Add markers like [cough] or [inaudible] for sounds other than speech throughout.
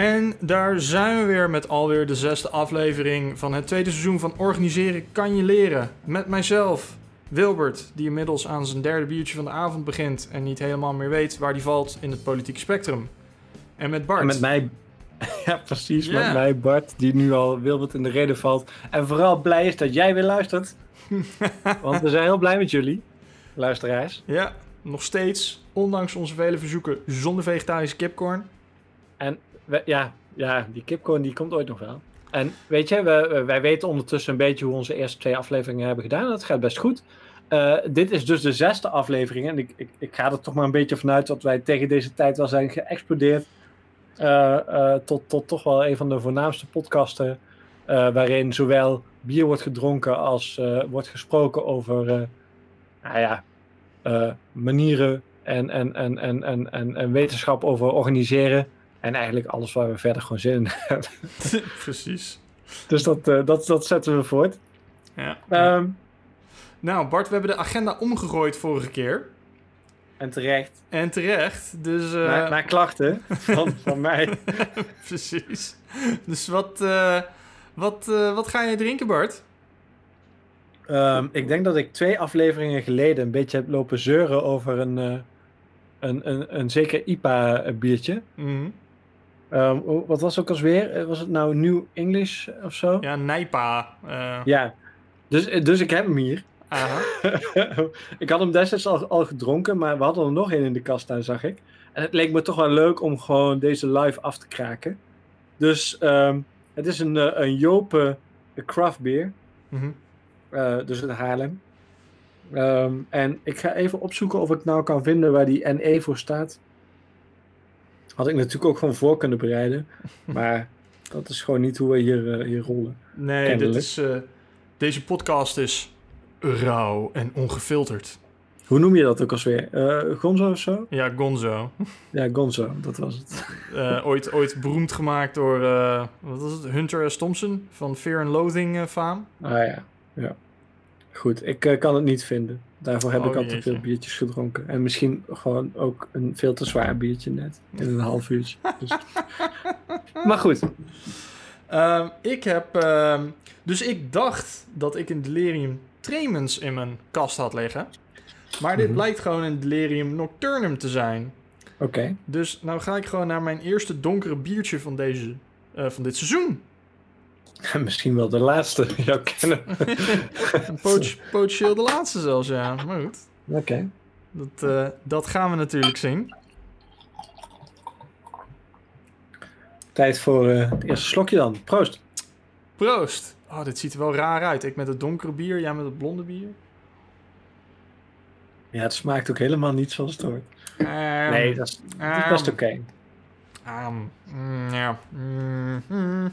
En daar zijn we weer met alweer de zesde aflevering van het tweede seizoen van Organiseren kan je leren. Met mijzelf, Wilbert, die inmiddels aan zijn derde biertje van de avond begint en niet helemaal meer weet waar die valt in het politieke spectrum. En met Bart. En met mij, [laughs] ja precies, met mij Bart, die nu al Wilbert in de reden valt. En vooral blij is dat jij weer luistert. [laughs] Want we zijn heel blij met jullie, luisteraars. Ja, nog steeds, ondanks onze vele verzoeken, zonder vegetarische kipcorn. Ja, ja, die kipcorn die komt ooit nog wel. En weet je, we, wij weten ondertussen een beetje hoe onze eerste twee afleveringen hebben gedaan. Dat gaat best goed. Eh, dit is dus de zesde aflevering. En ik, ik, ik ga er toch maar een beetje vanuit dat wij tegen deze tijd wel zijn geëxplodeerd. eh, eh, tot, tot toch wel een van de voornaamste podcasten. waarin zowel bier wordt gedronken als wordt gesproken over nou ja, manieren en, en, en, en, en, en, en wetenschap over organiseren. En eigenlijk alles waar we verder gewoon zin in [laughs] hebben. [laughs] Precies. Dus dat, eh, dat, dat zetten we voort. Ja. Ehm, Nou, Bart, we hebben de agenda omgegooid vorige keer. en terecht. En terecht. Dus. eh, Naar, naar klachten van, van mij. [laughs] Precies. Dus wat, eh, wat, eh, wat ga je drinken, Bart? Ehm, ik denk dat ik twee afleveringen geleden een beetje heb lopen zeuren over een, eh, een, een, een zeker IPA-biertje. Mhm. Ehm, hoe- wat was het ook als weer? Was het nou New English of zo? Ja, Nijpa. eh Ja. Dus, dus ik heb hem hier. aha. [laughs] ik had hem destijds al, al gedronken, maar we hadden er nog één in de kast staan, zag ik. En het leek me toch wel leuk om gewoon deze live af te kraken. Dus ehm, het is een, eh, een Jope craft beer. Mhm. eh, dus uit Haarlem. Ehm, en ik ga even opzoeken of ik nou kan vinden waar die NE voor staat. Had ik natuurlijk ook gewoon voor kunnen bereiden. [laughs] Maar dat is gewoon niet hoe we hier, eh, hier rollen. Nee, Kennelijk. dit is, eh, deze podcast is rauw en ongefilterd. Hoe noem je dat ook alweer? Eh Gonzo of zo? Ja, Gonzo. [laughs] Ja, Gonzo, dat was het. [laughs] Ooit, ooit beroemd gemaakt door wat was het? Hunter S. Thompson van Fear and Loathing faam. Ah ja, ja. Goed, ik kan het niet vinden. Daarvoor heb Oh, ik al te jeetje. veel biertjes gedronken. En misschien gewoon ook een veel te zwaar biertje net. In een half uurtje. Dus... [laughs] maar goed. Ehm, ik heb. ehm, dus ik dacht dat ik een Delirium Tremens in mijn kast had liggen. Maar dit Mhm. blijkt gewoon een Delirium Nocturnum te zijn. Oké. Dus nou ga ik gewoon naar mijn eerste donkere biertje van, deze, eh, van dit seizoen. [laughs] Misschien wel de laatste [laughs] jou kennen. [laughs] Pot- Potentieel de laatste zelfs, ja. Maar goed, Oké. dat, eh, dat gaan we natuurlijk zien. Tijd voor eh, het eerste slokje dan. Proost. Proost. Oh, dit ziet er wel raar uit. Ik met het donkere bier, jij met het blonde bier. Ja, het smaakt ook helemaal niet zoals het hoort. Ehm, nee, dat is, dat is ehm, best oké. ehm, mm, ja. Mm, mm.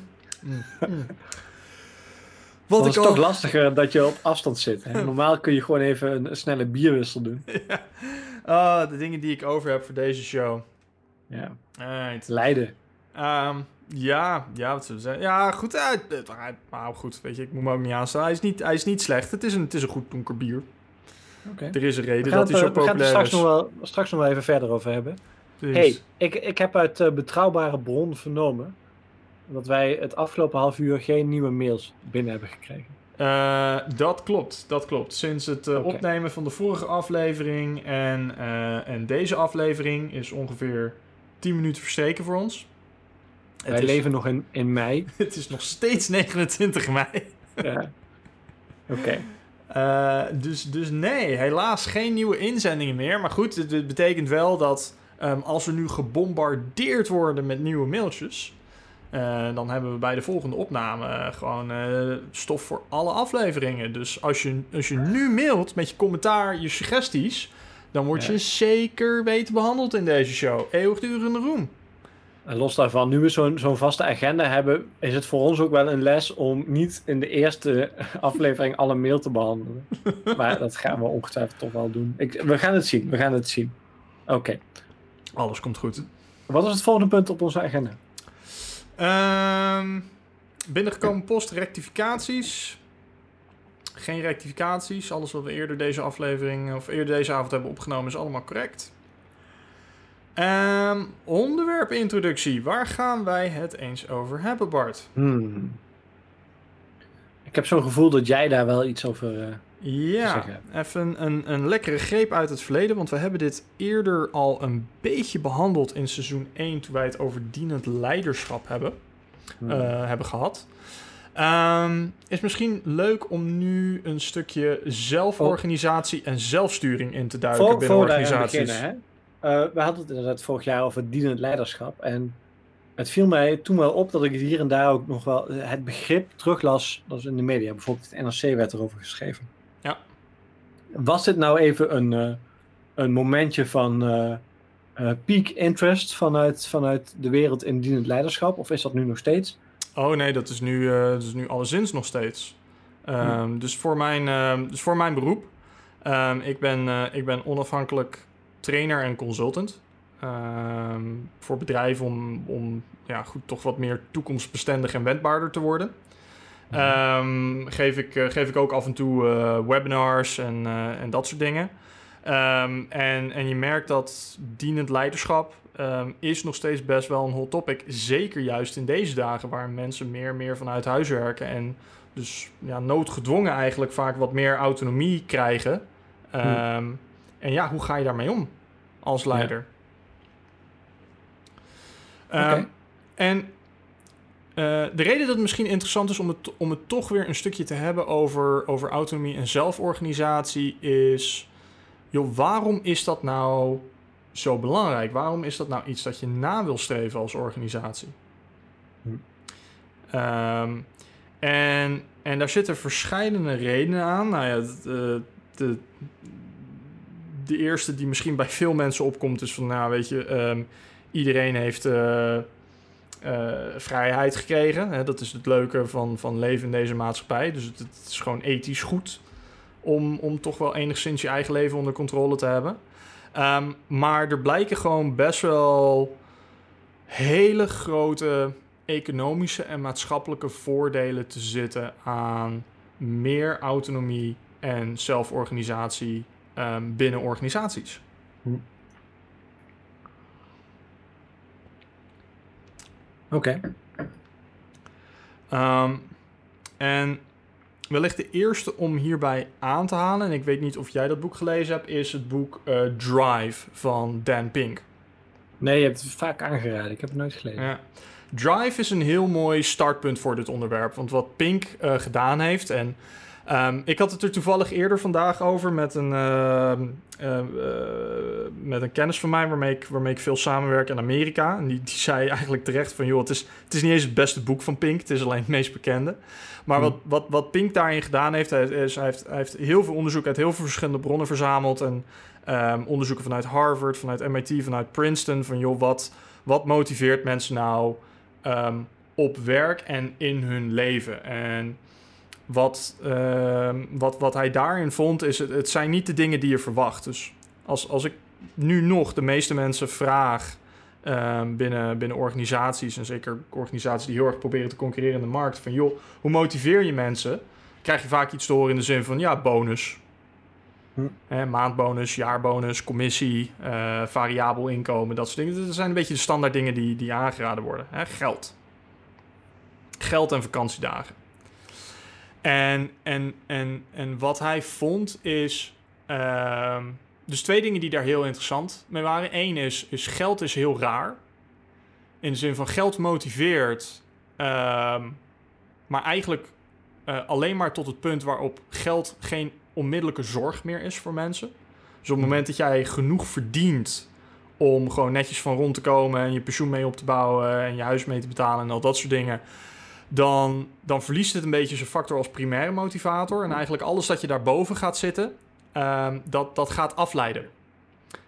Wat Het ik is toch al... lastiger dat je op afstand zit. Hè? Normaal kun je gewoon even een, een snelle bierwissel doen. [laughs] Ah, de dingen die ik over heb voor deze show. Ja. Leiden. Ehm, ja, ja, wat zullen we zeggen? Ja, goed. eh, het- hij- maar goed, weet je, ik moet me ook niet aanstaan. Hij is niet, hij is niet slecht. Het is een, het is een goed donker bier. Oké. Er is een reden dat hij zo eh, we gaan het er populair straks is. nog, wel, straks nog wel even verder over hebben. Dus- hey, ik, ik heb uit eh, betrouwbare bron vernomen dat wij het afgelopen half uur geen nieuwe mails binnen hebben gekregen. Eh, dat klopt, dat klopt. Sinds het eh, opnemen van de vorige aflevering en, eh, en deze aflevering is ongeveer 10 minuten verstreken voor ons. Het wij is, leven nog in, in mei. [laughs] het is nog steeds 29 mei. Ja. Oké. Dus, dus nee, helaas geen nieuwe inzendingen meer. Maar goed, dit, dit betekent wel dat ehm, als we nu gebombardeerd worden met nieuwe mailtjes... eh, dan hebben we bij de volgende opname eh, gewoon eh, stof voor alle afleveringen. Dus als je, als je nu mailt met je commentaar, je suggesties... dan word je Ja. zeker weten behandeld in deze show. Eeuwigdurende roem. En los daarvan, nu we zo'n zo'n vaste agenda hebben, is het voor ons ook wel een les om niet in de eerste [laughs] aflevering alle mail te behandelen. [laughs] maar dat gaan we ongetwijfeld toch wel doen. Ik, we gaan het zien, we gaan het zien. Oké. Alles komt goed. Wat is het volgende punt op onze agenda? Ehm, binnengekomen post, rectificaties. Geen rectificaties. Alles wat we eerder deze aflevering of eerder deze avond hebben opgenomen is allemaal correct. Ehm onderwerpintroductie. Waar gaan wij het eens over hebben, Bart? Hmm. Ik heb zo'n gevoel dat jij daar wel iets over... eh, Ja, even een, een lekkere greep uit het verleden. Want we hebben dit eerder al een beetje behandeld in seizoen 1... toen wij het over dienend leiderschap hebben. hmm. eh, hebben gehad. Ehm, is misschien leuk om nu een stukje zelforganisatie en zelfsturing in te duiken Voor, binnen voor organisaties. beginnen, hè? Eh, we hadden het inderdaad vorig jaar over dienend leiderschap. En het viel mij toen wel op dat ik hier en daar ook nog wel het begrip teruglas. Dat is in de media. Bijvoorbeeld het NRC werd erover geschreven. Ja. Was dit nou even een, eh, een momentje van eh, eh, peak interest vanuit, vanuit de wereld in dienend leiderschap? Of is dat nu nog steeds? Oh nee, dat is nu, dat is nu alleszins nog steeds. Ehm, dus, voor mijn, ehm, dus voor mijn beroep. ehm, ik, ben, ik ben onafhankelijk trainer en consultant. voor bedrijven om, om ja, goed, toch wat meer toekomstbestendig en wendbaarder te worden. Ehm, geef, ik, eh, geef ik ook af en toe eh, webinars en, eh, en dat soort dingen. Ehm, en, en je merkt dat dienend leiderschap ehm, is nog steeds best wel een hot topic. Zeker juist in deze dagen waar mensen meer en meer vanuit huis werken. En dus ja, noodgedwongen eigenlijk vaak wat meer autonomie krijgen. Ehm, En ja, hoe ga je daarmee om als leider? Oké. En de reden dat het misschien interessant is om het, om het toch weer een stukje te hebben over, over autonomie en zelforganisatie is... Joh, waarom is dat nou zo belangrijk? Waarom is dat nou iets dat je na wil streven als organisatie? Hm. Ehm, en, en daar zitten verschillende redenen aan. Nou ja, de, de, de eerste die misschien bij veel mensen opkomt is van... Nou, weet je, ehm, iedereen heeft... eh, eh, vrijheid gekregen. Hè? Dat is het leuke van, van leven in deze maatschappij. Dus het, is gewoon ethisch goed om, om toch wel enigszins je eigen leven onder controle te hebben. Ehm, maar er blijken gewoon best wel hele grote economische en maatschappelijke voordelen te zitten aan meer autonomie en zelforganisatie ehm, binnen organisaties. Oké. Ehm, en wellicht de eerste om hierbij aan te halen, en ik weet niet of jij dat boek gelezen hebt, is het boek eh, Drive van Dan Pink. Nee, je hebt het vaak aangeraden. Ik heb het nooit gelezen. Ja. Drive is een heel mooi startpunt voor dit onderwerp. Want wat Pink eh, gedaan heeft. En ehm, ik had het er toevallig eerder vandaag over met een, ehm, eh, eh, met een kennis van mij waarmee ik, waarmee ik veel samenwerk in Amerika. En die, die zei eigenlijk terecht van joh, het is, het is niet eens het beste boek van Pink. Het is alleen het meest bekende. Maar wat, wat, wat Pink daarin gedaan heeft, hij, is, hij heeft, hij heeft heel veel onderzoek uit heel veel verschillende bronnen verzameld. En ehm, onderzoeken vanuit Harvard, vanuit MIT, vanuit Princeton. Van joh, wat, wat motiveert mensen nou ehm, op werk en in hun leven? En wat, ehm, wat, wat hij daarin vond, is het, het zijn niet de dingen die je verwacht. Dus als, als ik nu nog de meeste mensen vraag ehm, binnen, binnen organisaties, en zeker organisaties die heel erg proberen te concurreren in de markt, van joh, hoe motiveer je mensen? Krijg je vaak iets te horen in de zin van ja, bonus. Hm. Hè, maandbonus, jaarbonus, commissie, eh, variabel inkomen, dat soort dingen. Dat zijn een beetje de standaard dingen die, die aangeraden worden. Hè? Geld. Geld en vakantiedagen. En, en, en, en wat hij vond is... ehm, dus twee dingen die daar heel interessant mee waren. Eén is, is geld is heel raar. In de zin van geld motiveert... ehm, maar eigenlijk eh, alleen maar tot het punt waarop geld geen onmiddellijke zorg meer is voor mensen. Dus op het moment dat jij genoeg verdient om gewoon netjes van rond te komen en je pensioen mee op te bouwen en je huis mee te betalen en al dat soort dingen, dan, dan verliest het een beetje zijn factor als primaire motivator. En eigenlijk alles dat je daarboven gaat zitten, ehm, dat, dat gaat afleiden.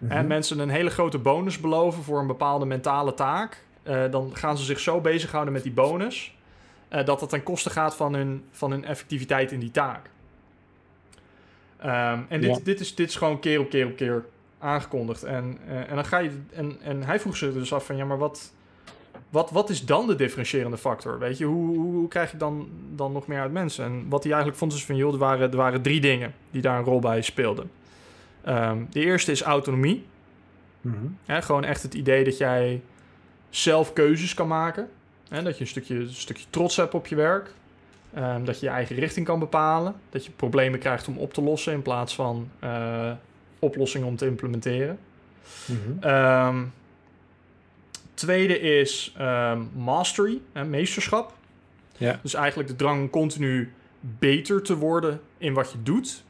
En mensen een hele grote bonus beloven voor een bepaalde mentale taak, eh, dan gaan ze zich zo bezighouden met die bonus, eh, dat dat ten koste gaat van hun, van hun effectiviteit in die taak. Ehm, en dit, Ja. dit, is, dit is gewoon keer op keer op keer aangekondigd. En, eh, en dan ga je. En, en hij vroeg zich dus af van ja, maar wat, wat, wat is dan de differentiërende factor? Weet je, hoe, hoe, hoe krijg je dan, dan nog meer uit mensen? En wat hij eigenlijk vond is van joh, er waren, er waren drie dingen die daar een rol bij speelden. Ehm, de eerste is autonomie. Mhm. Gewoon echt het idee dat jij zelf keuzes kan maken. Hè, dat je een stukje, een stukje trots hebt op je werk. Ehm, dat je je eigen richting kan bepalen. Dat je problemen krijgt om op te lossen in plaats van eh, oplossingen om te implementeren. Mhm. Ehm, tweede is ehm, mastery, hè, meesterschap. Ja. Dus eigenlijk de drang om continu beter te worden in wat je doet.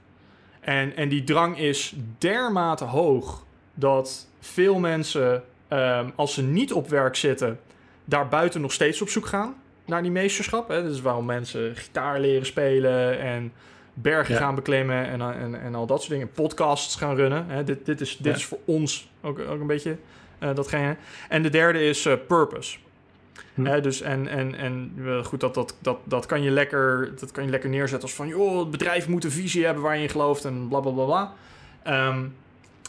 En, en die drang is dermate hoog dat veel mensen, ehm, als ze niet op werk zitten, daarbuiten nog steeds op zoek gaan naar die meesterschap. Hè. Dat is waarom mensen gitaar leren spelen en bergen Ja. gaan beklimmen en, en, en al dat soort dingen. Podcasts gaan runnen. Hè. Dit, dit, is, dit Ja. is voor ons ook, ook een beetje datgene. En de derde is eh, purpose. Hm. Dus en, en, en eh, goed, dat, dat, dat, dat, kan je lekker, dat kan je lekker neerzetten als van... joh, het bedrijf moet een visie hebben waar je in gelooft en bla bla bla bla. Ehm,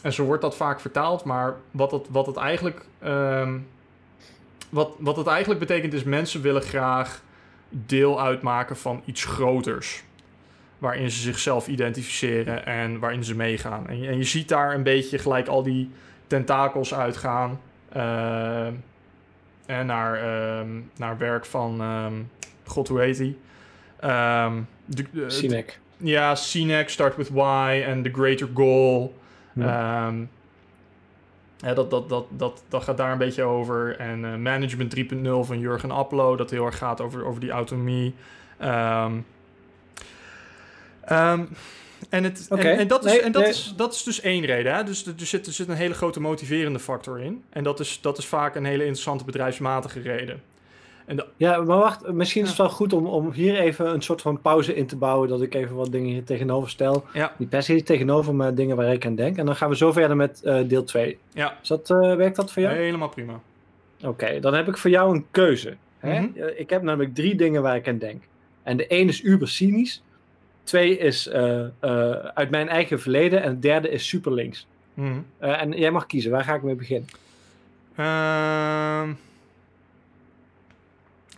en zo wordt dat vaak vertaald, maar wat het, wat het eigenlijk... ehm, wat, wat het eigenlijk betekent is mensen willen graag deel uitmaken van iets groters. Waarin ze zichzelf identificeren en waarin ze meegaan. En en je ziet daar een beetje gelijk al die tentakels uitgaan. ehm, en naar, ehm, naar werk van... ehm, God, hoe heet? Ehm, de- Sinek. ja, CNEC, Start With Why en The Greater Goal. Ja. Ehm, ja, dat, dat, dat, dat, dat gaat daar een beetje over. En eh, Management 3.0 van Jurgen Appelo, dat heel erg gaat over, over die autonomie. Ehm, ehm, en, het, en, en, dat, is, nee, en dat, nee. is, dat is dus één reden. Hè? Dus er, zit, er zit een hele grote motiverende factor in. En dat is, dat is vaak een hele interessante bedrijfsmatige reden. Ja, maar wacht, misschien is het wel goed om, om hier even een soort van pauze in te bouwen. Dat ik even wat dingen hier tegenover stel. Ja. Niet per se tegenover, maar dingen waar ik aan denk. En dan gaan we zo verder met eh, deel 2. Ja, Is dat, eh, werkt dat voor jou? helemaal prima. Oké, dan heb ik voor jou een keuze. Hè? Mhm. Eh, Ik heb namelijk drie dingen waar ik aan denk. En de één is uber cynisch. Twee is eh, eh, uit mijn eigen verleden. En het derde is super links. Mhm. Eh, en jij mag kiezen, waar ga ik mee beginnen? Ehm,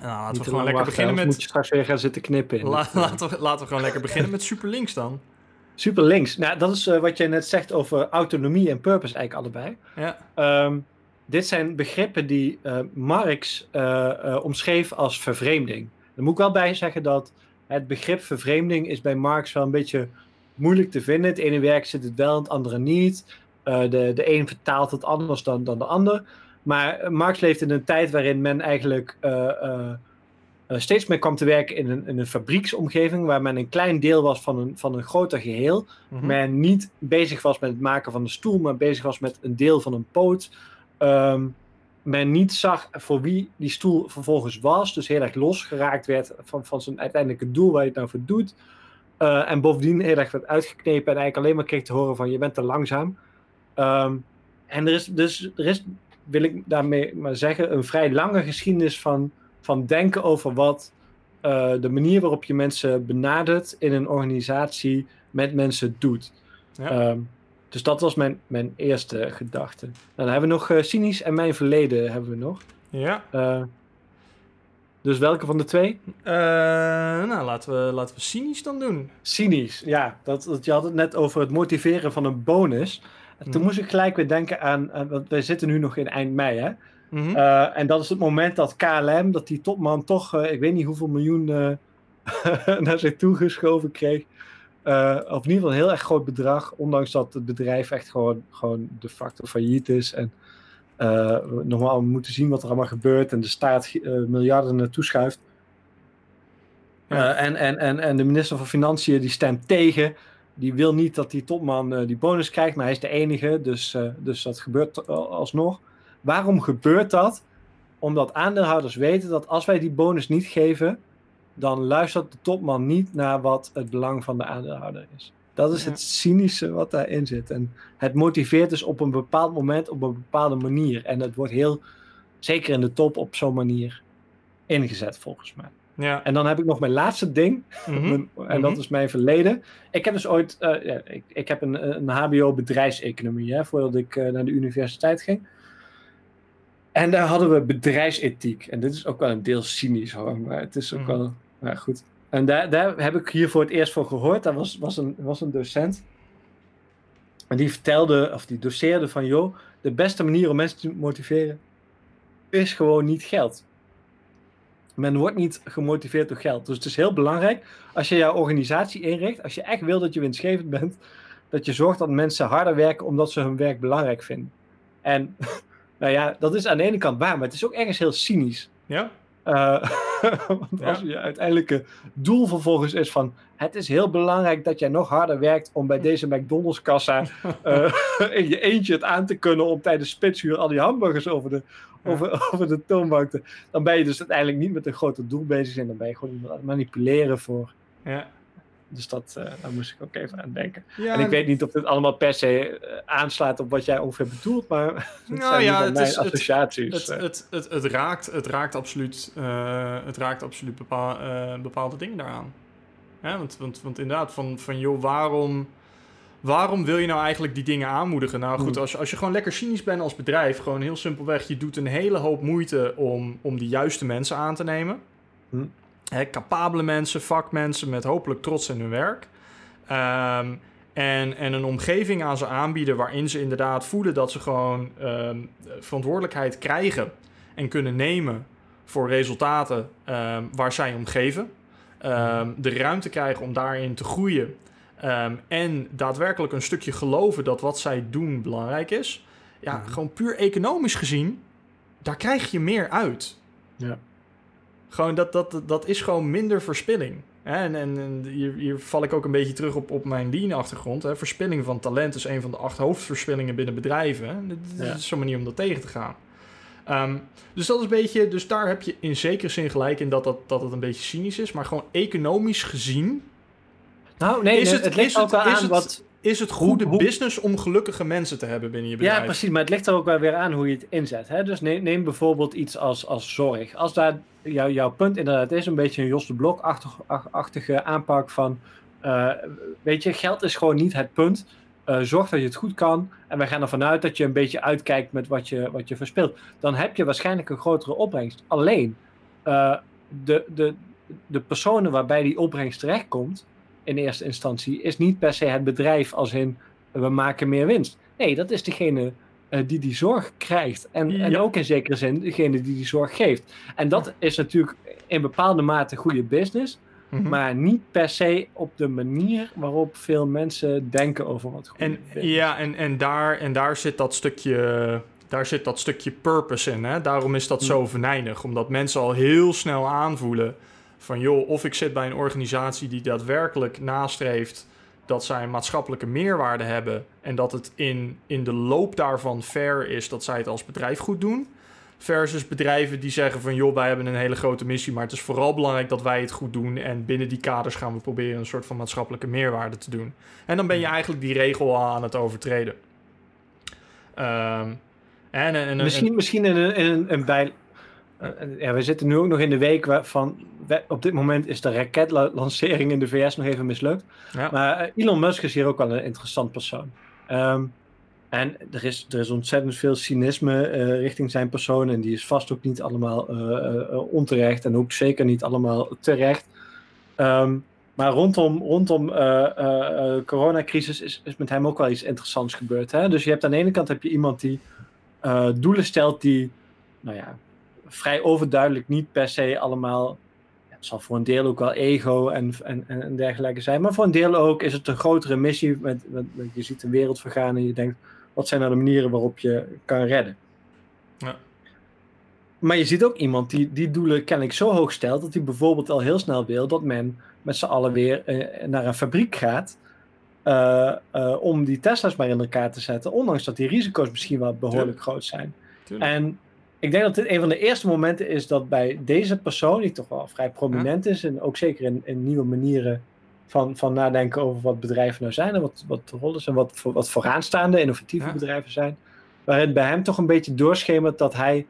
nou, laten Niet we gewoon lekker wachten, beginnen met... moet je straks weer gaan zitten knippen. in La- laten, we, laten we gewoon lekker beginnen met super links dan. [laughs] Super links. Nou, dat is wat jij net zegt over autonomie en purpose eigenlijk allebei. Ja. Ehm, dit zijn begrippen die Marx omschreef als vervreemding. Daar moet ik wel bij zeggen dat het begrip vervreemding is bij Marx wel een beetje moeilijk te vinden. Het ene werk zit het wel, het andere niet. Eh, de, de een vertaalt het anders dan, dan de ander. Maar Marx leeft in een tijd waarin men eigenlijk eh, eh, steeds meer kwam te werken in een, in een fabrieksomgeving, waar men een klein deel was van een, van een groter geheel Mhm. men niet bezig was met het maken van een stoel, maar bezig was met een deel van een poot. Ehm, men niet zag voor wie die stoel vervolgens was, dus heel erg losgeraakt werd van, van zijn uiteindelijke doel waar je het nou voor doet. Eh, en bovendien heel erg werd uitgeknepen en eigenlijk alleen maar kreeg te horen van je bent te langzaam. Ehm, en er is dus, er is, wil ik daarmee maar zeggen, een vrij lange geschiedenis van, van denken over wat eh, de manier waarop je mensen benadert in een organisatie met mensen doet. Ja. Ehm, dus dat was mijn, mijn eerste gedachte. Nou, dan hebben we nog eh, cynisch en mijn verleden hebben we nog. Ja. Eh, dus welke van de twee? Eh, nou, laten we, laten we cynisch dan doen. Cynisch, ja. Dat, dat, je had het net over het motiveren van een bonus. En toen Mhm. moest ik gelijk weer denken aan, want wij zitten nu nog in eind mei, hè? Mhm. En dat is het moment dat KLM, dat die topman toch, ik weet niet hoeveel miljoen [laughs] naar zich toe geschoven kreeg. Eh, of in ieder geval een heel erg groot bedrag, ondanks dat het bedrijf echt gewoon, gewoon de facto failliet is. En eh, we nog wel moeten zien wat er allemaal gebeurt en de staat eh, miljarden naartoe schuift. Ja. Eh, en, en, en, en de minister van Financiën die stemt tegen. Die wil niet dat die topman eh, die bonus krijgt, maar hij is de enige, dus, eh, dus dat gebeurt al- alsnog. Waarom gebeurt dat? Omdat aandeelhouders weten dat als wij die bonus niet geven, dan luistert de topman niet naar wat het belang van de aandeelhouder is. Dat is Ja. het cynische wat daarin zit. En het motiveert dus op een bepaald moment op een bepaalde manier. En het wordt heel, zeker in de top, op zo'n manier ingezet volgens mij. Ja. En dan heb ik nog mijn laatste ding. Mhm. [laughs] En dat Mhm. is mijn verleden. Ik heb dus ooit, eh, ja, ik, ik heb een, een HBO bedrijfseconomie, hè, voordat ik eh, naar de universiteit ging. En daar hadden we bedrijfsethiek. En dit is ook wel een deel cynisch hoor, maar het is ook Mhm. wel, nou goed. En daar, daar heb ik hier voor het eerst voor gehoord. Daar was, was, een, was een docent. En die vertelde, of die doseerde van, joh, de beste manier om mensen te motiveren is gewoon niet geld. Men wordt niet gemotiveerd door geld. Dus het is heel belangrijk als je jouw organisatie inricht, als je echt wil dat je winstgevend bent, dat je zorgt dat mensen harder werken omdat ze hun werk belangrijk vinden. En [laughs] nou ja, dat is aan de ene kant waar, maar het is ook ergens heel cynisch. Ja? Uh, [laughs] want als je uiteindelijke doel vervolgens is van het is heel belangrijk dat jij nog harder werkt om bij deze McDonald's kassa uh, [laughs] in je eentje het aan te kunnen om tijdens spitsuur al die hamburgers over de, over, [laughs] over de toonbank te... Dan ben je dus uiteindelijk niet met een groter doel bezig en dan ben je gewoon iemand aan het manipuleren voor... Ja. Dus dat, uh, daar moest ik ook even aan denken. Ja, en ik weet niet of dit allemaal per se uh, aanslaat op wat jij ongeveer bedoelt, maar [laughs] het nou, zijn ja, het is, associaties. Het, het, het, het, raakt, het raakt absoluut, uh, het raakt absoluut bepaal, bepaalde dingen daaraan. Ja, want, want, want inderdaad, van, van joh, waarom, waarom wil je nou eigenlijk die dingen aanmoedigen? Nou goed, mm. als je, als je gewoon lekker cynisch bent als bedrijf, gewoon heel simpelweg, je doet een hele hoop moeite om, om de juiste mensen aan te nemen. Mm hè, capabele mensen, vakmensen met hopelijk trots in hun werk. Um, en, en een omgeving aan ze aanbieden waarin ze inderdaad voelen dat ze gewoon um, verantwoordelijkheid krijgen en kunnen nemen voor resultaten um, waar zij om geven. de ruimte krijgen om daarin te groeien. en daadwerkelijk een stukje geloven dat wat zij doen belangrijk is. Ja, mhm. gewoon puur economisch gezien, daar krijg je meer uit. Ja. Gewoon dat, dat, dat is gewoon minder verspilling. En, en, en hier, hier, val ik ook een beetje terug op, op mijn lean-achtergrond. Verspilling van talent is een van de acht hoofdverspillingen binnen bedrijven. Dat is zo'n manier om dat tegen te gaan. Um, dus dat is een beetje, dus daar heb je in zekere zin gelijk in dat, dat, dat het een beetje cynisch is. Maar gewoon economisch gezien. Nou, nee, is het, het ligt ook wel aan wat is het goede business om gelukkige mensen te hebben binnen je bedrijf. Ja, precies. Maar het ligt er ook wel weer aan hoe je het inzet. Hè? Dus neem, neem bijvoorbeeld iets als, als zorg. Als daar jou, jouw punt inderdaad is, een beetje een Jos de Blok-achtige aanpak van... Uh, weet je, geld is gewoon niet het punt. Uh, zorg dat je het goed kan. En wij gaan ervan uit dat je een beetje uitkijkt met wat je, wat je verspeelt. Dan heb je waarschijnlijk een grotere opbrengst. Alleen, uh, de, de, de personen waarbij die opbrengst terechtkomt in eerste instantie is niet per se het bedrijf als in we maken meer winst. Nee, dat is degene uh, die die zorg krijgt. En, en ook in zekere zin degene die die zorg geeft. En dat is natuurlijk in bepaalde mate goede business. Mhm. Maar niet per se op de manier waarop veel mensen denken over wat goed en, Ja, en, en, daar, en daar zit dat stukje daar zit dat stukje purpose in. Hè? Daarom is dat zo mhm. venijnig. Omdat mensen al heel snel aanvoelen van joh, of ik zit bij een organisatie die daadwerkelijk nastreeft dat zij een maatschappelijke meerwaarde hebben en dat het in, in de loop daarvan fair is dat zij het als bedrijf goed doen. Versus bedrijven die zeggen van joh, wij hebben een hele grote missie, maar het is vooral belangrijk dat wij het goed doen. En binnen die kaders gaan we proberen een soort van maatschappelijke meerwaarde te doen. En dan ben je eigenlijk die regel al aan het overtreden. Um, en, en, misschien, misschien in een, een, een bij, ja, we zitten nu ook nog in de week waarvan op dit moment is de raketlancering in de VS nog even mislukt. Maar eh, Elon Musk is hier ook wel een interessant persoon. Um, en er is, er is ontzettend veel cynisme uh, richting zijn persoon. En die is vast ook niet allemaal uh, onterecht. En ook zeker niet allemaal terecht. Um, maar rondom, rondom coronacrisis is, is met hem ook wel iets interessants gebeurd. Hè? Dus je hebt aan de ene kant heb je iemand die doelen stelt die, nou ja, vrij overduidelijk niet per se allemaal. Het zal voor een deel ook wel ego en, en, en dergelijke zijn. Maar voor een deel ook is het een grotere missie. Met, met, je ziet de wereld vergaan en je denkt: wat zijn nou de manieren waarop je kan redden? Ja. Maar je ziet ook iemand die die doelen kennelijk zo hoog stelt. dat hij bijvoorbeeld al heel snel wil dat men met z'n allen weer eh, naar een fabriek gaat. Uh, uh, om die Tesla's maar in elkaar te zetten. Ondanks dat die risico's misschien wel behoorlijk groot zijn. Tuurlijk. En ik denk dat dit een van de eerste momenten is dat bij deze persoon, die toch wel vrij prominent is, en ook zeker in, in, nieuwe manieren van, van nadenken over wat bedrijven nou zijn en wat, wat de rol is en wat, wat vooraanstaande innovatieve bedrijven zijn, waarin bij hem toch een beetje doorschemert dat hij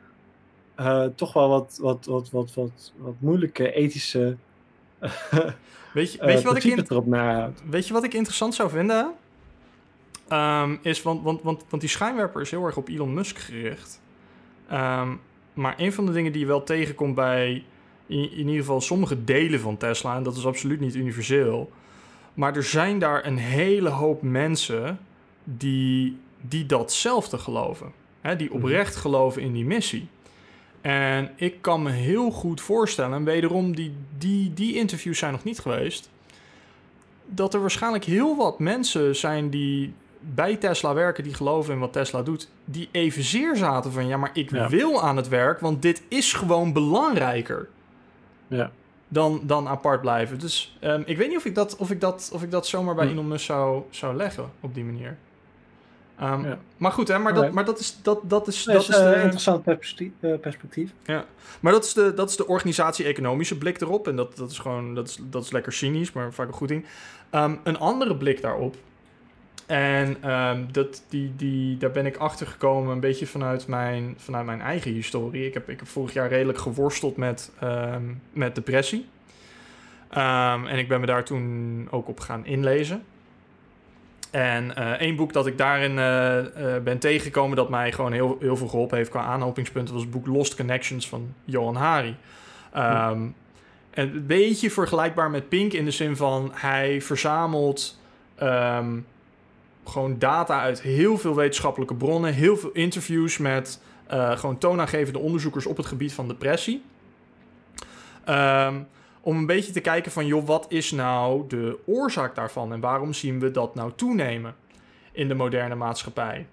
uh, toch wel wat, wat, wat, wat, wat, wat moeilijke ethische. [laughs] weet, je, weet, je wat ik erop weet je wat ik interessant zou vinden? Um, is, want, want, want, want die schijnwerper is heel erg op Elon Musk gericht. Ehm, maar een van de dingen die je wel tegenkomt bij in, in, ieder geval sommige delen van Tesla, en dat is absoluut niet universeel, maar er zijn daar een hele hoop mensen die, die datzelfde geloven. Hè, die Mhm. oprecht geloven in die missie. En ik kan me heel goed voorstellen, en wederom, die, die, die interviews zijn nog niet geweest, dat er waarschijnlijk heel wat mensen zijn die bij Tesla werken, die geloven in wat Tesla doet, die evenzeer zaten van ja, maar ik Ja. wil aan het werk, want dit is gewoon belangrijker Ja. dan, dan apart blijven. Dus ehm, ik weet niet of ik dat, of ik dat, of ik dat zomaar bij Hm. Elon Musk zou, zou leggen op die manier. Ehm, Ja. Maar goed, hè, maar, dat, maar dat is, dat, dat is, Dat dat is is een de, interessant perspectief. eh, perspectief. maar dat is de, dat is de organisatie-economische blik erop. En dat, dat is gewoon, dat is, dat is lekker cynisch, maar vaak een goed ding. Ehm, een andere blik daarop. En ehm, dat, die, die, daar ben ik achter gekomen een beetje vanuit mijn, vanuit mijn eigen historie. Ik heb, ik heb vorig jaar redelijk geworsteld met, ehm, met depressie. Ehm, en ik ben me daar toen ook op gaan inlezen. En eh één boek dat ik daarin eh, eh, ben tegengekomen dat mij gewoon heel, heel veel geholpen heeft qua aanhopingspunten, was het boek Lost Connections van Johan Hari. En een beetje vergelijkbaar met Pink in de zin van hij verzamelt gewoon data uit heel veel wetenschappelijke bronnen, heel veel interviews met eh, gewoon toonaangevende onderzoekers op het gebied van depressie. Ehm, om een beetje te kijken van, joh, wat is nou de oorzaak daarvan en waarom zien we dat nou toenemen in de moderne maatschappij?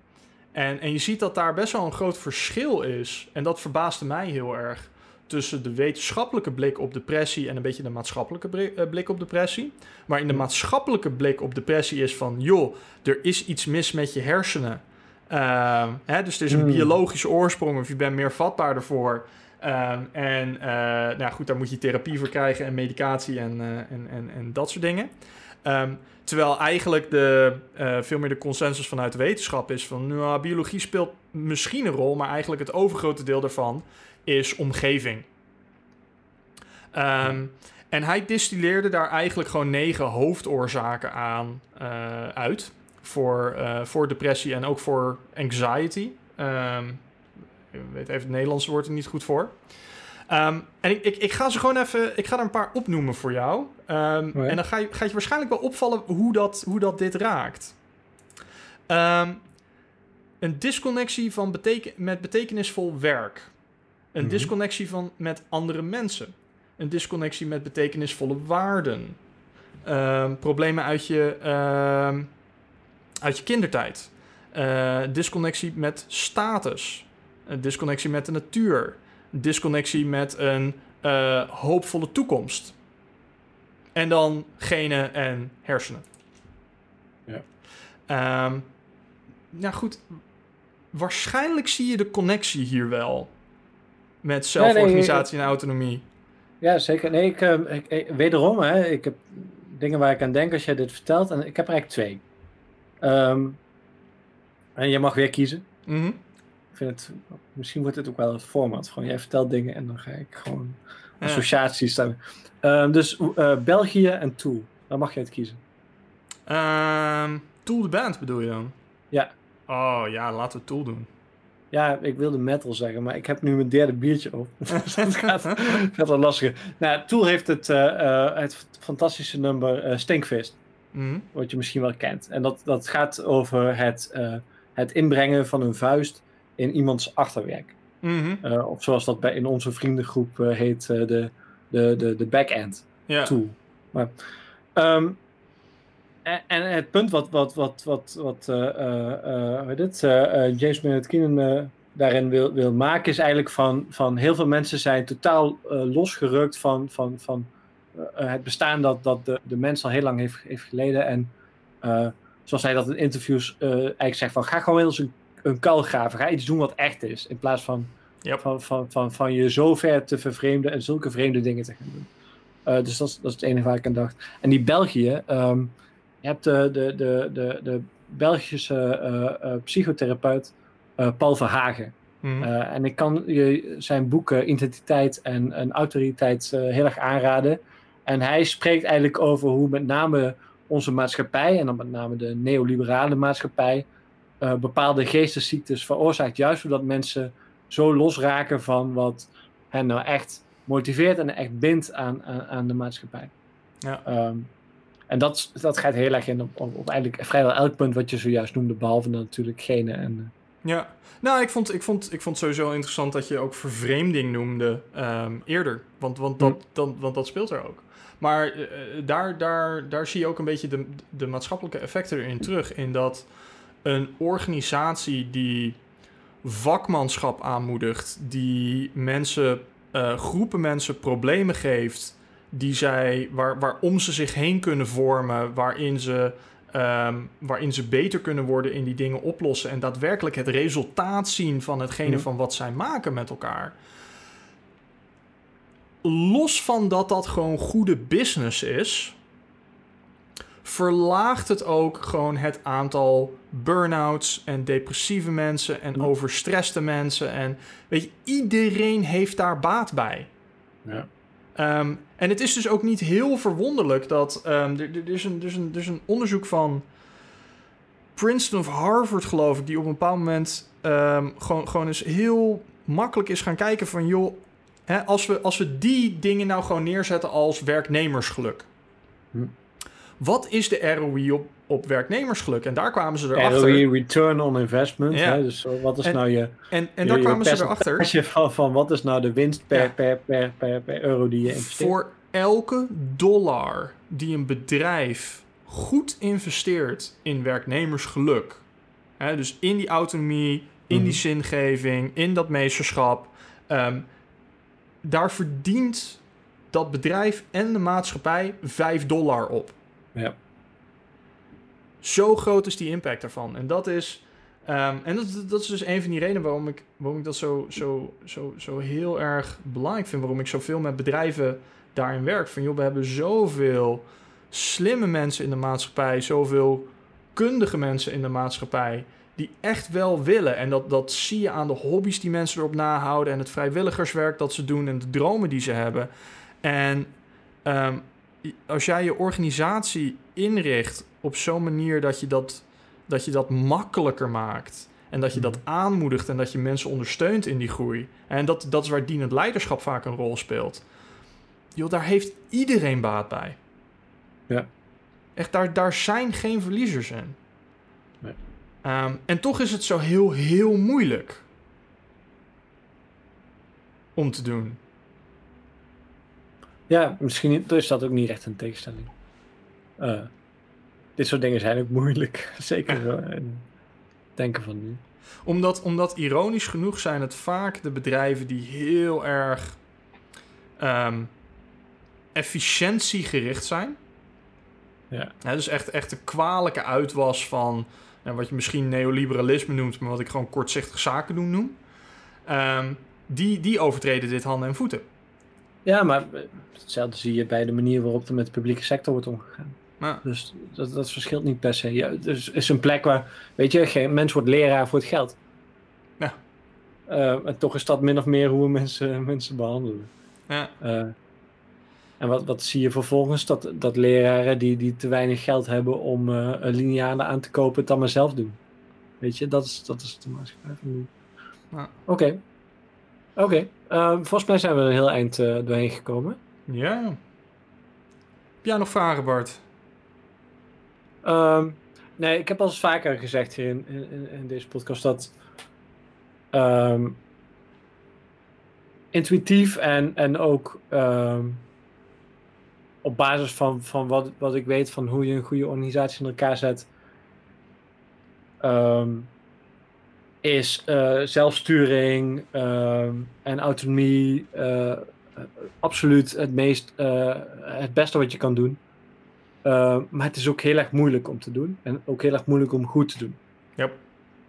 En, en je ziet dat daar best wel een groot verschil is. En dat verbaasde mij heel erg. Tussen de wetenschappelijke blik op depressie en een beetje de maatschappelijke eh, blik op depressie. Maar in de maatschappelijke blik op depressie is van, joh, er is iets mis met je hersenen. Ehm, hè, dus er is een Hmm. biologische oorsprong of je bent meer vatbaar ervoor. Ehm, en eh, nou goed, daar moet je therapie voor krijgen en medicatie en, eh, en, en, en dat soort dingen. Ehm, terwijl eigenlijk de, veel meer de consensus vanuit de wetenschap is van... Nou, biologie speelt misschien een rol, maar eigenlijk het overgrote deel daarvan is omgeving. Ehm, en hij distilleerde daar eigenlijk gewoon negen hoofdoorzaken aan eh, uit. Voor, eh, voor depressie en ook voor anxiety. Ehm, ik weet even het Nederlandse woord er niet goed voor. Ehm, en ik, ik, ik ga ze gewoon even... Ik ga er een paar opnoemen voor jou. En dan ga je, gaat je waarschijnlijk wel opvallen hoe dat, hoe dat dit raakt. Een disconnectie van beteken, met betekenisvol werk. Een Mhm. disconnectie van, met andere mensen. Een disconnectie met betekenisvolle waarden. Ehm, problemen uit je, ehm, uit je kindertijd. Eh, disconnectie met status. Een disconnectie met de natuur. Een disconnectie met een eh, hoopvolle toekomst. En dan genen en hersenen. Ja. Ehm, nou goed, waarschijnlijk zie je de connectie hier wel. Met zelforganisatie en autonomie. Ja, zeker. Nee, ik, ehm, ik, ik- wederom, hè, ik heb dingen waar ik aan denk als jij dit vertelt. En ik heb er eigenlijk twee. Ehm, en je mag weer kiezen. Mhm. Ik vind het, misschien wordt het ook wel het format. Gewoon, jij vertelt dingen en dan ga ik gewoon Ja. associaties stemmen. Ehm, dus eh, België en Tool. Dan mag je het kiezen. Tool de band bedoel je dan? Ja. Oh ja, laten we Tool doen. Ja, ik wilde metal zeggen, maar ik heb nu mijn derde biertje op. [laughs] dus dat gaat, [laughs] wel lastiger. Nou, Tool heeft het, eh, eh, het fantastische nummer eh, Stinkfist. Mhm. wat je misschien wel kent. En dat, dat gaat over het, het inbrengen van een vuist in iemands achterwerk. Mhm. Of zoals dat bij, in onze vriendengroep heet, de, de, de, de back-end Ja. tool. Maar, ehm, en, en het punt wat, wat, wat, wat, wat eh, eh, eh, eh, James Maynard Keenan daarin wil, wil maken, is eigenlijk van, van heel veel mensen zijn totaal losgerukt van, van, van het bestaan dat, dat de, de mens al heel lang heeft, heeft geleden. En zoals hij dat in interviews eigenlijk zegt van ga gewoon eens een, een kuil graven, ga iets doen wat echt is, in plaats van, Yep. van, van, van, van je zo ver te vervreemden en zulke vreemde dingen te gaan doen. Dus dat is, dat is het enige waar ik aan dacht. En die België, ehm, je hebt de, de, de, de, de Belgische eh, eh, psychotherapeut eh, Paul Verhagen. Mhm. Eh, en ik kan je zijn boeken Identiteit en, en Autoriteit eh, heel erg aanraden. En hij spreekt eigenlijk over hoe met name onze maatschappij, en dan met name de neoliberale maatschappij, eh, bepaalde geestesziektes veroorzaakt. Juist doordat mensen zo losraken van wat hen nou echt motiveert en echt bindt aan, aan, aan de maatschappij. Ja. Ehm, En dat, dat gaat heel erg in op, op, op eigenlijk vrijwel elk punt wat je zojuist noemde, behalve dan natuurlijk gene en... Ja, nou, ik vond, ik, vond, ik vond sowieso interessant dat je ook vervreemding noemde ehm, eerder. Want, want, dat, Hm. dan, want dat speelt er ook. Maar eh, daar, daar, daar zie je ook een beetje de, de maatschappelijke effecten erin terug. In dat een organisatie die vakmanschap aanmoedigt, die mensen, eh, groepen mensen problemen geeft, die zij, waar, waarom ze zich heen kunnen vormen, waarin ze, ehm, waarin ze beter kunnen worden in die dingen oplossen en daadwerkelijk het resultaat zien van hetgene Mhm. van wat zij maken met elkaar. Los van dat dat gewoon goede business is, verlaagt het ook gewoon het aantal burn-outs en depressieve mensen en Ja. overstresste mensen. En weet je, iedereen heeft daar baat bij. Ja. Ehm, en het is dus ook niet heel verwonderlijk dat. ehm, er, er, is een, er, is een, er is een onderzoek van Princeton of Harvard, geloof ik, die op een bepaald moment ehm, gewoon, gewoon eens heel makkelijk is gaan kijken van joh, hè, als, we, als we die dingen nou gewoon neerzetten als werknemersgeluk. Hm. Wat is de ROI op, op werknemersgeluk? En daar kwamen ze erachter. Return on investment. Ja. Hè? Dus wat is En- nou je, En, en daar je kwamen ze erachter. [laughs] van, van wat is nou de winst per, Ja. per, per, per, per euro die je investeert? Voor elke dollar die een bedrijf goed investeert in werknemersgeluk, hè, dus in die autonomie, in Mhm. die zingeving, in dat meesterschap, ehm, daar verdient dat bedrijf en de maatschappij 5 dollar op. Ja. Zo groot is die impact daarvan. En dat is. ehm, en dat, dat is dus een van die redenen waarom ik, waarom ik dat zo, zo, zo, zo heel erg belangrijk vind. Waarom ik zoveel met bedrijven daarin werk. Van joh, we hebben zoveel slimme mensen in de maatschappij. Zoveel kundige mensen in de maatschappij. Die echt wel willen. En dat, dat zie je aan de hobby's die mensen erop nahouden. En het vrijwilligerswerk dat ze doen. En de dromen die ze hebben. En ehm, als jij je organisatie inricht op zo'n manier dat je dat, dat je dat makkelijker maakt. En dat je dat aanmoedigt en dat je mensen ondersteunt in die groei. En dat, dat is waar dienend leiderschap vaak een rol speelt. Joh, daar heeft iedereen baat bij. Ja. Echt, daar, daar zijn geen verliezers in. Nee. Ehm, en toch is het zo heel, heel moeilijk om te doen. Ja, misschien is dat ook niet echt een tegenstelling. Eh, dit soort dingen zijn ook moeilijk. [laughs] Zeker zo, in het denken van nu. Omdat, omdat ironisch genoeg zijn het vaak de bedrijven die heel erg ehm, efficiëntiegericht zijn. Ja. Hè, dus echt, echt de kwalijke uitwas van nou, wat je misschien neoliberalisme noemt, maar wat ik gewoon kortzichtig zaken doen noem. Ehm, die, die overtreden dit handen en voeten. Ja, maar eh, hetzelfde zie je bij de manier waarop er met de publieke sector wordt omgegaan. Dus dat, dat verschilt niet per se. Ja, dus is een plek waar, weet je, geen mens wordt leraar voor het geld. Ja. Eh, en toch is dat min of meer hoe we mensen, [laughs] mensen behandelen. ja, Eh, en wat, wat zie je vervolgens? Dat, dat leraren die, die te weinig geld hebben om een linealen aan te kopen, het dan maar zelf doen. Weet je, dat is, dat is de maatschappij van nu. Ja. Oké. Oké. Eh, volgens mij zijn we er een heel eind eh, doorheen gekomen. ja. Heb jij nog vragen, Bart? Ehm, nee, ik heb al eens vaker gezegd hier in, in, in deze podcast dat ehm, intuïtief en, en ook ehm, op basis van, van wat, wat ik weet van hoe je een goede organisatie in elkaar zet, ehm, is eh, zelfsturing ehm, en autonomie eh, eh, absoluut het, meest, het beste wat je kan doen. Uh, maar het is ook heel erg moeilijk om te doen. En ook heel erg moeilijk om goed te doen. Yep.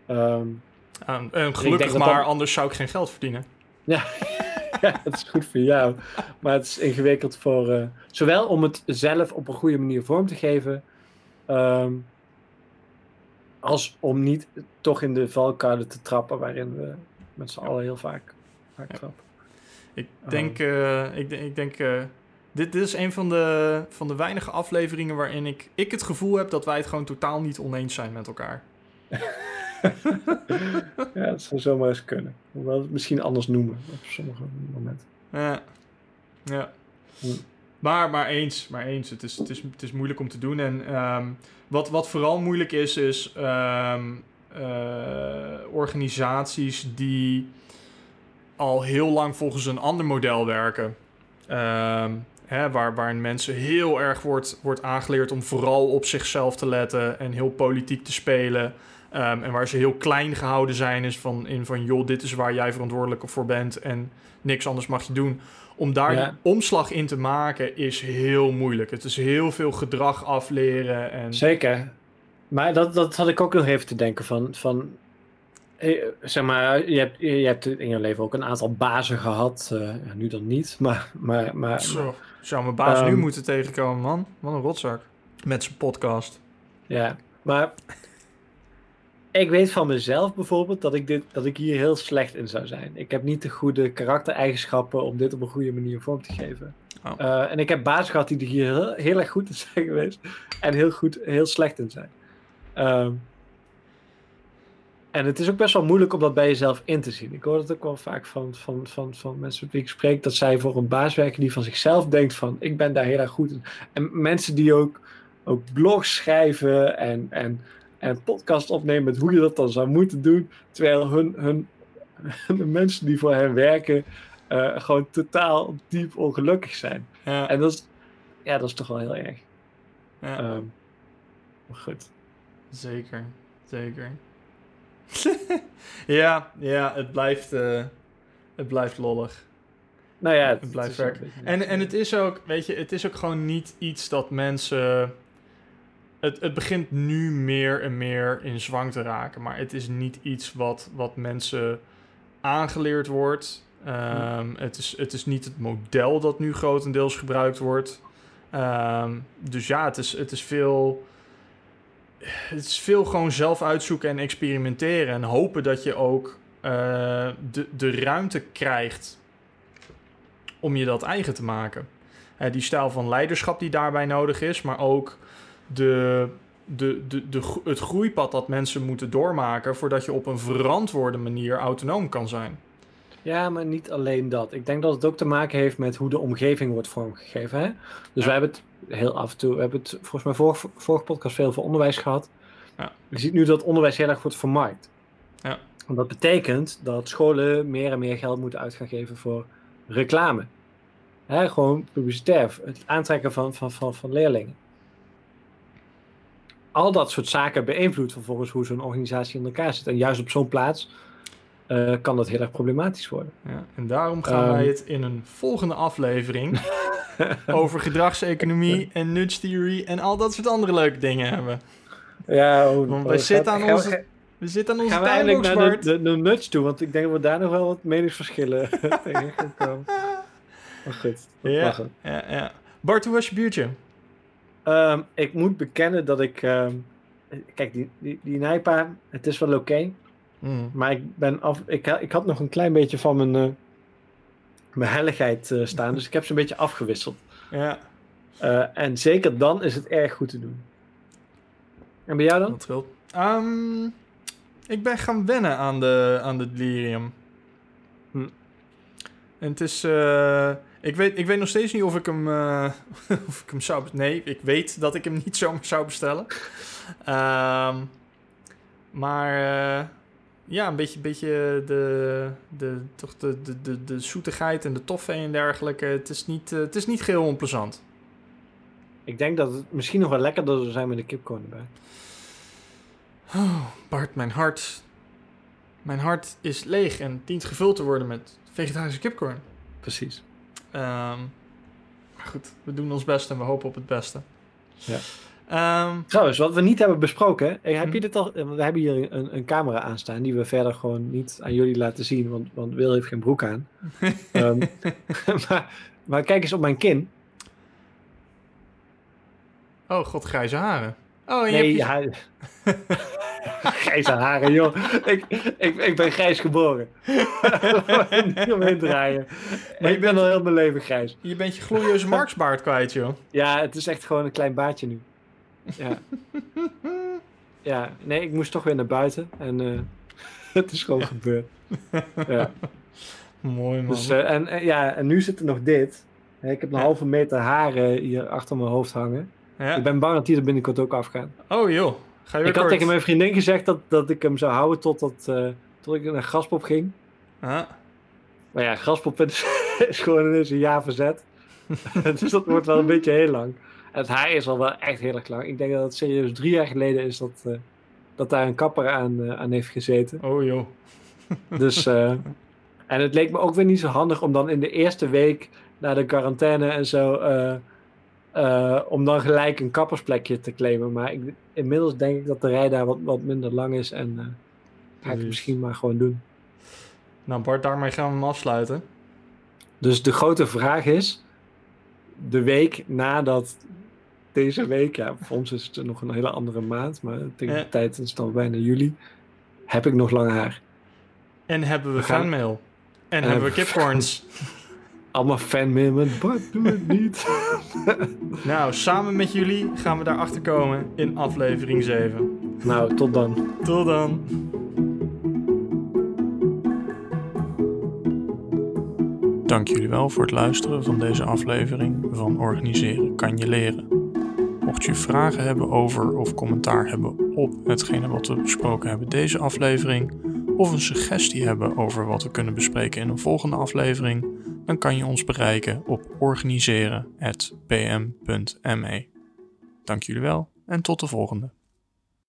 Um, en gelukkig maar, dan... anders zou ik geen geld verdienen. Ja, [laughs] ja, dat is goed voor jou. Maar het is ingewikkeld voor... Uh, zowel om het zelf op een goede manier vorm te geven... Um, als om niet toch in de valkuilen te trappen... waarin we met z'n allen heel vaak, vaak ja. trappen. Ik denk... Uh, ik, ik denk dit, dit is een van de, van de weinige afleveringen waarin ik, ik het gevoel heb dat wij het gewoon totaal niet oneens zijn met elkaar. [laughs] ja, dat zou zomaar eens kunnen. Hoewel we het misschien anders noemen op sommige momenten. Ja. Ja. Hm. Maar, maar eens, maar eens. Het is, het, is, het is moeilijk om te doen. En ehm, wat, wat vooral moeilijk is, is eh, organisaties die al heel lang volgens een ander model werken. Ehm, hè, waar, waarin mensen heel erg wordt, wordt aangeleerd om vooral op zichzelf te letten en heel politiek te spelen. En waar ze heel klein gehouden zijn, is van, in van joh, dit is waar jij verantwoordelijk voor bent en niks anders mag je doen. Om daar Ja. omslag in te maken is heel moeilijk. Het is heel veel gedrag afleren. En, Zeker. Maar dat, dat had ik ook nog even te denken van... van eh, zeg maar, je hebt, je hebt in je leven ook een aantal bazen gehad. eh, nu dan niet, maar... maar, maar Zo, zou mijn baas nu Ehm, moeten tegenkomen, man. Wat een rotzak. Met zijn podcast. Ja, maar ik weet van mezelf bijvoorbeeld dat ik, dit, dat ik hier heel slecht in zou zijn. Ik heb niet de goede karaktereigenschappen om dit op een goede manier vorm te geven. Oh. Eh, en ik heb baas gehad die er hier heel, heel erg goed in zijn geweest en heel, goed, heel slecht in zijn. Ehm, en het is ook best wel moeilijk om dat bij jezelf in te zien. Ik hoor dat ook wel vaak van, van, van, van mensen met wie ik spreek, dat zij voor een baas werken die van zichzelf denkt van, ik ben daar heel erg goed in. En mensen die ook, ook blogs schrijven en, en, en podcast opnemen met hoe je dat dan zou moeten doen, terwijl hun, hun, de mensen die voor hen werken eh, gewoon totaal diep ongelukkig zijn. Ja, En dat is, ja, dat is toch wel heel erg. ja, Ehm, maar goed. zeker. Zeker. [laughs] ja, ja, het blijft, eh, het blijft lollig. Nou ja, Het blijft werken. En, en het is ook, weet je, het is ook gewoon niet iets dat mensen. Het, het begint nu meer en meer in zwang te raken. Maar het is niet iets wat, wat mensen aangeleerd wordt. Ehm, het, is, het is niet het model dat nu grotendeels gebruikt wordt. Ehm, dus ja, het is, het is veel. Het is veel gewoon zelf uitzoeken en experimenteren. En hopen dat je ook eh, de, de ruimte krijgt om je dat eigen te maken. Eh, die stijl van leiderschap die daarbij nodig is, maar ook de, de, de, de, het groeipad dat mensen moeten doormaken voordat je op een verantwoorde manier autonoom kan zijn. Ja, maar niet alleen dat. Ik denk dat het ook te maken heeft met hoe de omgeving wordt vormgegeven. Hè? Dus Ja. wij hebben het heel af en toe, we hebben het volgens mij vorige, vorige podcast veel over onderwijs gehad. Ja. Je ziet nu dat onderwijs heel erg wordt vermarkt. Ja. En dat betekent dat scholen meer en meer geld moeten uit gaan geven voor reclame. Hè, gewoon publicitair, het aantrekken van, van, van, van leerlingen. Al dat soort zaken beïnvloedt vervolgens hoe zo'n organisatie in elkaar zit. En juist op zo'n plaats eh, kan dat heel erg problematisch worden. Ja, en daarom gaan Ehm. wij het in een volgende aflevering [laughs] over gedragseconomie en nudge theory en al dat soort andere leuke dingen hebben. Ja, oh, Want wij gaat- zitten aan we- onze- We zitten aan onze Gaan we eindelijk naar de, de, de nuts toe, want ik denk dat we daar nog wel wat meningsverschillen [laughs] [laughs] tegen gaan komen. Maar goed, dat Ja. Ja, ja. Bart, hoe was je biertje? Ehm, ik moet bekennen dat ik... ehm, kijk, die, die, die Nijpa, het is wel oké. Mm. maar ik ben af... Ik, ik had nog een klein beetje van mijn, eh, mijn helligheid eh, staan. dus ik heb ze een beetje afgewisseld. Ja, Eh, en zeker dan is het erg goed te doen. En bij jou dan? dat scheelt. Ehm, ik ben gaan wennen aan de, aan de delirium. Hm. En het is... eh, ik, weet, ik weet nog steeds niet of ik hem, eh, [laughs] of ik hem zou... Nee, ik weet dat ik hem niet zomaar zou bestellen. Ehm, maar eh, ja, een beetje, beetje de, de, toch de, de, de, de zoetigheid en de toffee en dergelijke. Het is niet, eh, het is niet geheel onplezant. Ik denk dat het misschien nog wel lekkerder zou zijn met de kipcorn erbij. Oh, Bart, mijn hart. Mijn hart is leeg en dient gevuld te worden met vegetarische kipcorn. Precies. Ehm, maar goed, we doen ons best en we hopen op het beste. Ja. Ehm, Trouwens, wat we niet hebben besproken. eh, Heb Hm. je dit al? eh, We hebben hier een, een camera aanstaan die we verder gewoon niet aan jullie laten zien, want, want Wil heeft geen broek aan. [laughs] Ehm, [laughs] maar, maar kijk eens op mijn kin. oh, god, grijze haren. Oh, en je Nee, hebt je- ja. [laughs] [laughs] Grijze haren, joh. Ik, ik, ik ben grijs geboren. [laughs] niet omheen draaien. Maar ik ben al heel mijn leven grijs. je bent je glorieuze Marksbaard kwijt, joh. Ja, het is echt gewoon een klein baardje nu. Ja. Ja, nee, ik moest toch weer naar buiten. En eh, [laughs] het is gewoon gebeurd. Ja. Mooi, man. Dus, eh, en, en ja, en nu zit er nog dit. Ik heb een halve meter haren hier achter mijn hoofd hangen. Ja. Ik ben bang dat die er binnenkort ook afgaan. Oh joh, ga je weer Ik had kort. tegen mijn vriendin gezegd dat, dat ik hem zou houden totdat uh, tot ik naar Graspop ging. Maar ja, Graspop is, [laughs] is gewoon ineens een jaar verzet. [laughs] dus dat wordt wel een beetje heel lang. En het haar is al wel echt heel erg lang. Ik denk dat het serieus drie jaar geleden is dat, uh, dat daar een kapper aan, uh, aan heeft gezeten. oh joh. Dus, uh, [laughs] en het leek me ook weer niet zo handig om dan in de eerste week na de quarantaine en zo, uh, om dan gelijk een kappersplekje te claimen. Maar ik, inmiddels denk ik dat de rij daar wat, wat minder lang is en uh, ga ik het misschien maar gewoon doen. Nou Bart, daarmee gaan we hem afsluiten. Dus de grote vraag is, de week nadat deze week, ja, voor ons is het nog een hele andere maand, maar tegen de tijd is het al bijna juli, heb ik nog lang haar. En hebben we, fanmail. En, en hebben we kipcorns. Allemaal fanmail met Bart, doe het niet. [laughs] nou, samen met jullie gaan we daarachter komen in aflevering 7. Nou, tot dan. Tot dan. Dank jullie wel voor het luisteren van deze aflevering van Organiseren kan je leren. Mocht je vragen hebben over of commentaar hebben op hetgene wat we besproken hebben deze aflevering, of een suggestie hebben over wat we kunnen bespreken in een volgende aflevering, dan kan je ons bereiken op organiseren.pm.me. Dank jullie wel en tot de volgende.